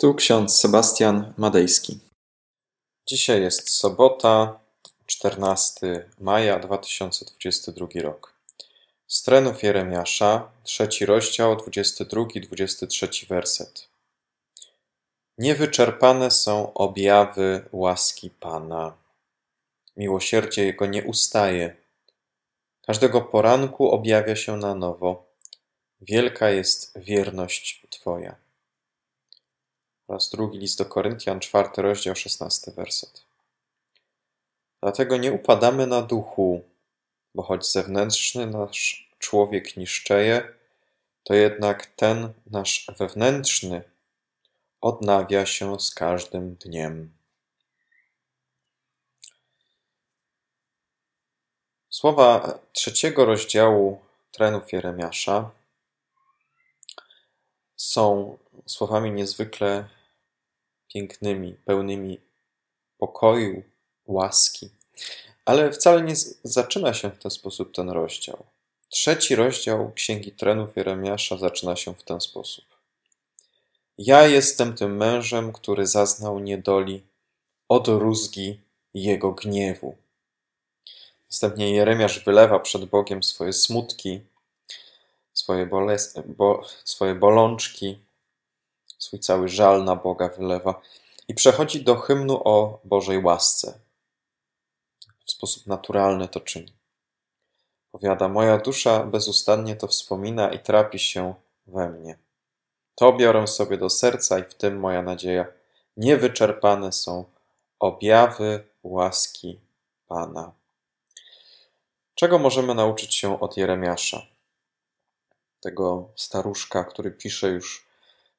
Tu ksiądz Sebastian Madejski. Dzisiaj jest sobota, 14 maja 2022 rok. Z trenów Jeremiasza, trzeci rozdział, 22-23 werset. Niewyczerpane są objawy łaski Pana. Miłosierdzie Jego nie ustaje. Każdego poranku objawia się na nowo. Wielka jest wierność Twoja. Oraz drugi list do Koryntian, czwarty rozdział, szesnasty werset. Dlatego nie upadamy na duchu, bo choć zewnętrzny nasz człowiek niszczeje, to jednak ten nasz wewnętrzny odnawia się z każdym dniem. Słowa trzeciego rozdziału trenów Jeremiasza są słowami niezwykle pięknymi, pełnymi pokoju, łaski. Ale wcale nie zaczyna się w ten sposób ten rozdział. Trzeci rozdział Księgi Trenów Jeremiasza zaczyna się w ten sposób. Ja jestem tym mężem, który zaznał niedoli od rózgi jego gniewu. Następnie Jeremiasz wylewa przed Bogiem swoje smutki, swoje, bo, swoje bolączki, swój cały żal na Boga wylewa i przechodzi do hymnu o Bożej łasce. W sposób naturalny to czyni. Powiada, moja dusza bezustannie to wspomina i trapi się we mnie. To biorę sobie do serca i w tym moja nadzieja. Niewyczerpane są objawy łaski Pana. Czego możemy nauczyć się od Jeremiasza? Tego staruszka, który pisze już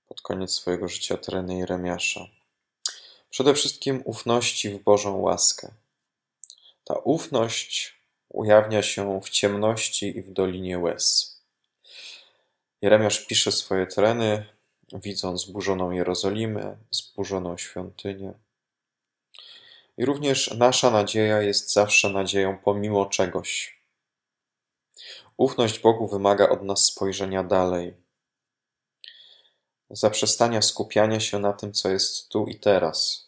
pod koniec swojego życia tereny Jeremiasza. Przede wszystkim ufności w Bożą łaskę. Ta ufność ujawnia się w ciemności i w dolinie łez. Jeremiasz pisze swoje tereny, widząc zburzoną Jerozolimę, zburzoną świątynię. I również nasza nadzieja jest zawsze nadzieją pomimo czegoś. Ufność Bogu wymaga od nas spojrzenia dalej, zaprzestania skupiania się na tym, co jest tu i teraz.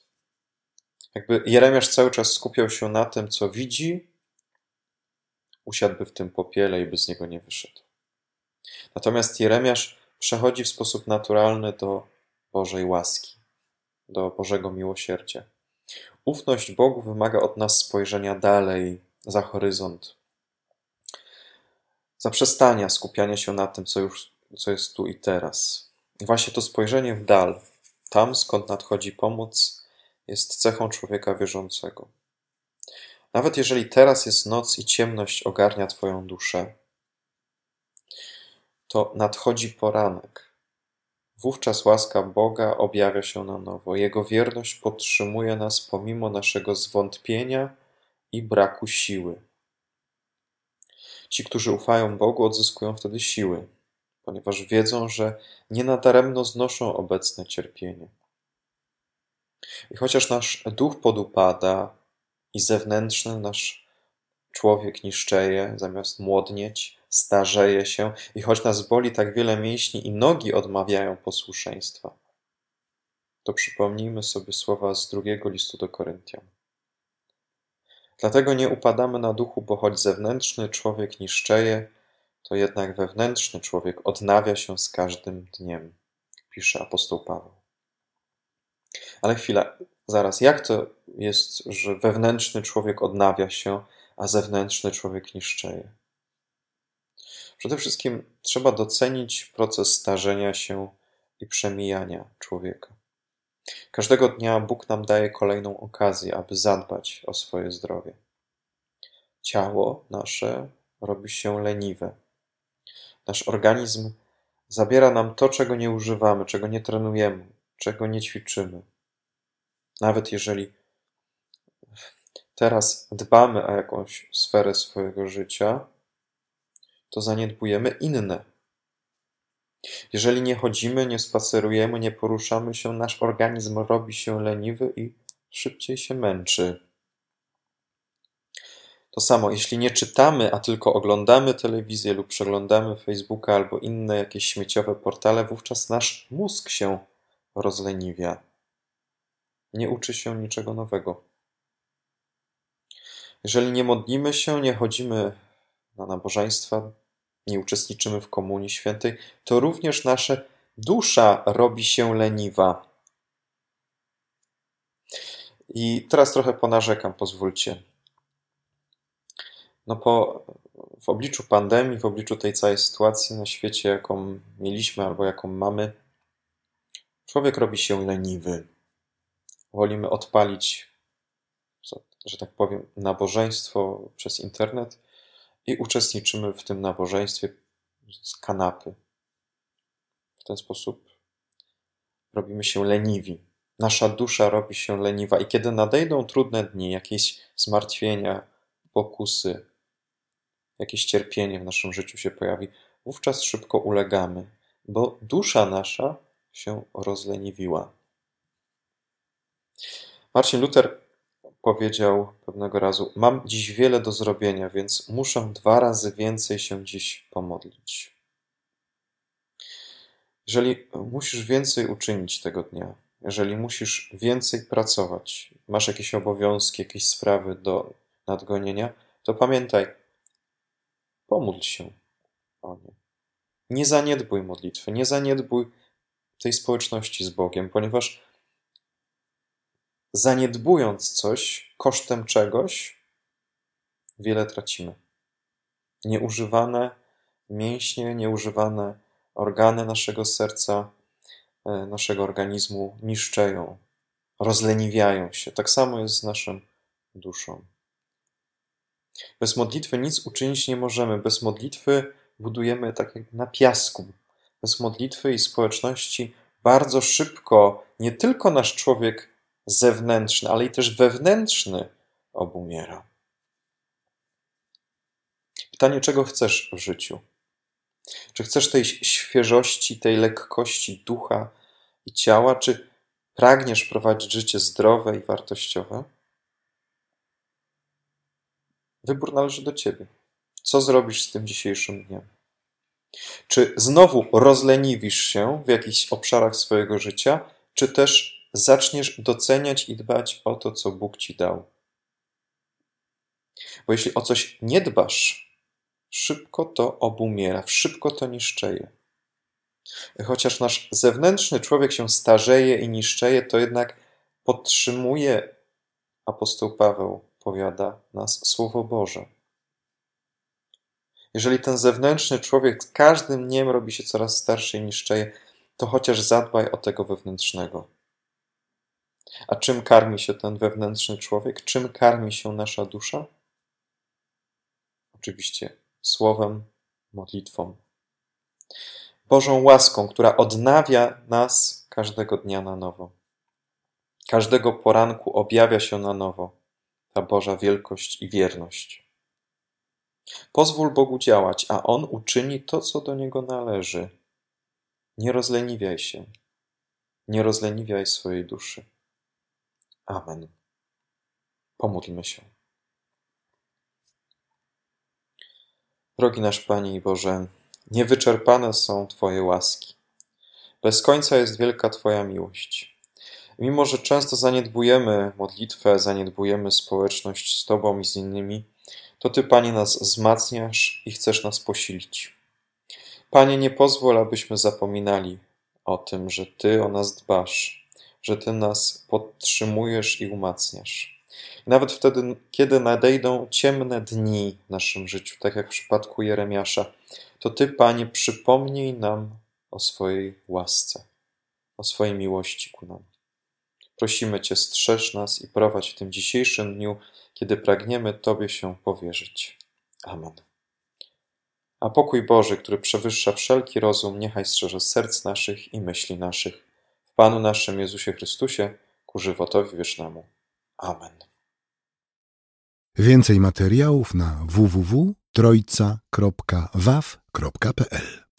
Jakby Jeremiasz cały czas skupiał się na tym, co widzi, usiadłby w tym popiele i by z niego nie wyszedł. Natomiast Jeremiasz przechodzi w sposób naturalny do Bożej łaski, do Bożego miłosierdzia. Ufność Bogu wymaga od nas spojrzenia dalej, za horyzont, zaprzestania skupiania się na tym, co już co jest tu i teraz. Właśnie to spojrzenie w dal, tam skąd nadchodzi pomoc, jest cechą człowieka wierzącego. Nawet jeżeli teraz jest noc i ciemność ogarnia Twoją duszę, to nadchodzi poranek. Wówczas łaska Boga objawia się na nowo. Jego wierność podtrzymuje nas pomimo naszego zwątpienia i braku siły. Ci, którzy ufają Bogu, odzyskują wtedy siły ponieważ wiedzą, że nie nadaremno znoszą obecne cierpienie. I chociaż nasz duch podupada i zewnętrzny nasz człowiek niszczeje, zamiast młodnieć, starzeje się, i choć nas boli tak wiele mięśni i nogi odmawiają posłuszeństwa, to przypomnijmy sobie słowa z drugiego listu do Koryntian. Dlatego nie upadamy na duchu, bo choć zewnętrzny człowiek niszczeje, to jednak wewnętrzny człowiek odnawia się z każdym dniem, pisze apostoł Paweł. Ale chwila, zaraz, jak to jest, że wewnętrzny człowiek odnawia się, a zewnętrzny człowiek niszczeje? Przede wszystkim trzeba docenić proces starzenia się i przemijania człowieka. Każdego dnia Bóg nam daje kolejną okazję, aby zadbać o swoje zdrowie. Ciało nasze robi się leniwe, Nasz organizm zabiera nam to, czego nie używamy, czego nie trenujemy, czego nie ćwiczymy. Nawet jeżeli teraz dbamy o jakąś sferę swojego życia, to zaniedbujemy inne. Jeżeli nie chodzimy, nie spacerujemy, nie poruszamy się, nasz organizm robi się leniwy i szybciej się męczy. To samo, jeśli nie czytamy, a tylko oglądamy telewizję lub przeglądamy Facebooka albo inne jakieś śmieciowe portale, wówczas nasz mózg się rozleniwia. Nie uczy się niczego nowego. Jeżeli nie modlimy się, nie chodzimy na nabożeństwa, nie uczestniczymy w Komunii Świętej, to również nasza dusza robi się leniwa. I teraz trochę ponarzekam, pozwólcie. No po, w obliczu pandemii, w obliczu tej całej sytuacji na świecie, jaką mieliśmy albo jaką mamy, człowiek robi się leniwy. Wolimy odpalić, że tak powiem, nabożeństwo przez internet i uczestniczymy w tym nabożeństwie z kanapy. W ten sposób robimy się leniwi. Nasza dusza robi się leniwa, i kiedy nadejdą trudne dni, jakieś zmartwienia, pokusy, jakieś cierpienie w naszym życiu się pojawi, wówczas szybko ulegamy, bo dusza nasza się rozleniwiła. Marcin Luther powiedział pewnego razu: Mam dziś wiele do zrobienia, więc muszę dwa razy więcej się dziś pomodlić. Jeżeli musisz więcej uczynić tego dnia, jeżeli musisz więcej pracować, masz jakieś obowiązki, jakieś sprawy do nadgonienia, to pamiętaj, pomódl się o nie. Nie zaniedbuj modlitwy, nie zaniedbuj tej społeczności z Bogiem, ponieważ zaniedbując coś kosztem czegoś, wiele tracimy. Nieużywane mięśnie, nieużywane organy naszego serca, e, naszego organizmu niszczeją, rozleniwiają się. Tak samo jest z naszą duszą. Bez modlitwy nic uczynić nie możemy. Bez modlitwy budujemy tak jak na piasku. Bez modlitwy i społeczności bardzo szybko nie tylko nasz człowiek zewnętrzny, ale i też wewnętrzny obumiera. Pytanie, czego chcesz w życiu? Czy chcesz tej świeżości, tej lekkości ducha i ciała, czy pragniesz prowadzić życie zdrowe i wartościowe? Wybór należy do ciebie. Co zrobisz z tym dzisiejszym dniem? Czy znowu rozleniwisz się w jakichś obszarach swojego życia, czy też zaczniesz doceniać i dbać o to, co Bóg ci dał? Bo jeśli o coś nie dbasz, szybko to obumiera, szybko to niszczeje. Chociaż nasz zewnętrzny człowiek się starzeje i niszczeje, to jednak podtrzymuje apostoł Paweł powiada nas Słowo Boże. Jeżeli ten zewnętrzny człowiek z każdym dniem robi się coraz starszy i niszczeje, to chociaż zadbaj o tego wewnętrznego. A czym karmi się ten wewnętrzny człowiek? Czym karmi się nasza dusza? Oczywiście słowem, modlitwą. Bożą łaską, która odnawia nas każdego dnia na nowo. Każdego poranku objawia się na nowo ta Boża wielkość i wierność. Pozwól Bogu działać, a On uczyni to, co do Niego należy. Nie rozleniwiaj się, nie rozleniwiaj swojej duszy. Amen. Pomódlmy się. Drogi nasz Panie i Boże, niewyczerpane są Twoje łaski. Bez końca jest wielka Twoja miłość. Mimo, że często zaniedbujemy modlitwę, zaniedbujemy społeczność z Tobą i z innymi, to Ty, Panie, nas wzmacniasz i chcesz nas posilić. Panie, nie pozwól, abyśmy zapominali o tym, że Ty o nas dbasz, że Ty nas podtrzymujesz i umacniasz. Nawet wtedy, kiedy nadejdą ciemne dni w naszym życiu, tak jak w przypadku Jeremiasza, to Ty, Panie, przypomnij nam o swojej łasce, o swojej miłości ku nam. Prosimy Cię, strzeż nas i prowadź w tym dzisiejszym dniu, kiedy pragniemy Tobie się powierzyć. Amen. A pokój Boży, który przewyższa wszelki rozum, niechaj strzeże serc naszych i myśli naszych. W Panu naszym Jezusie Chrystusie, ku żywotowi wiecznemu. Amen. Więcej materiałów na www.trojca.waw.pl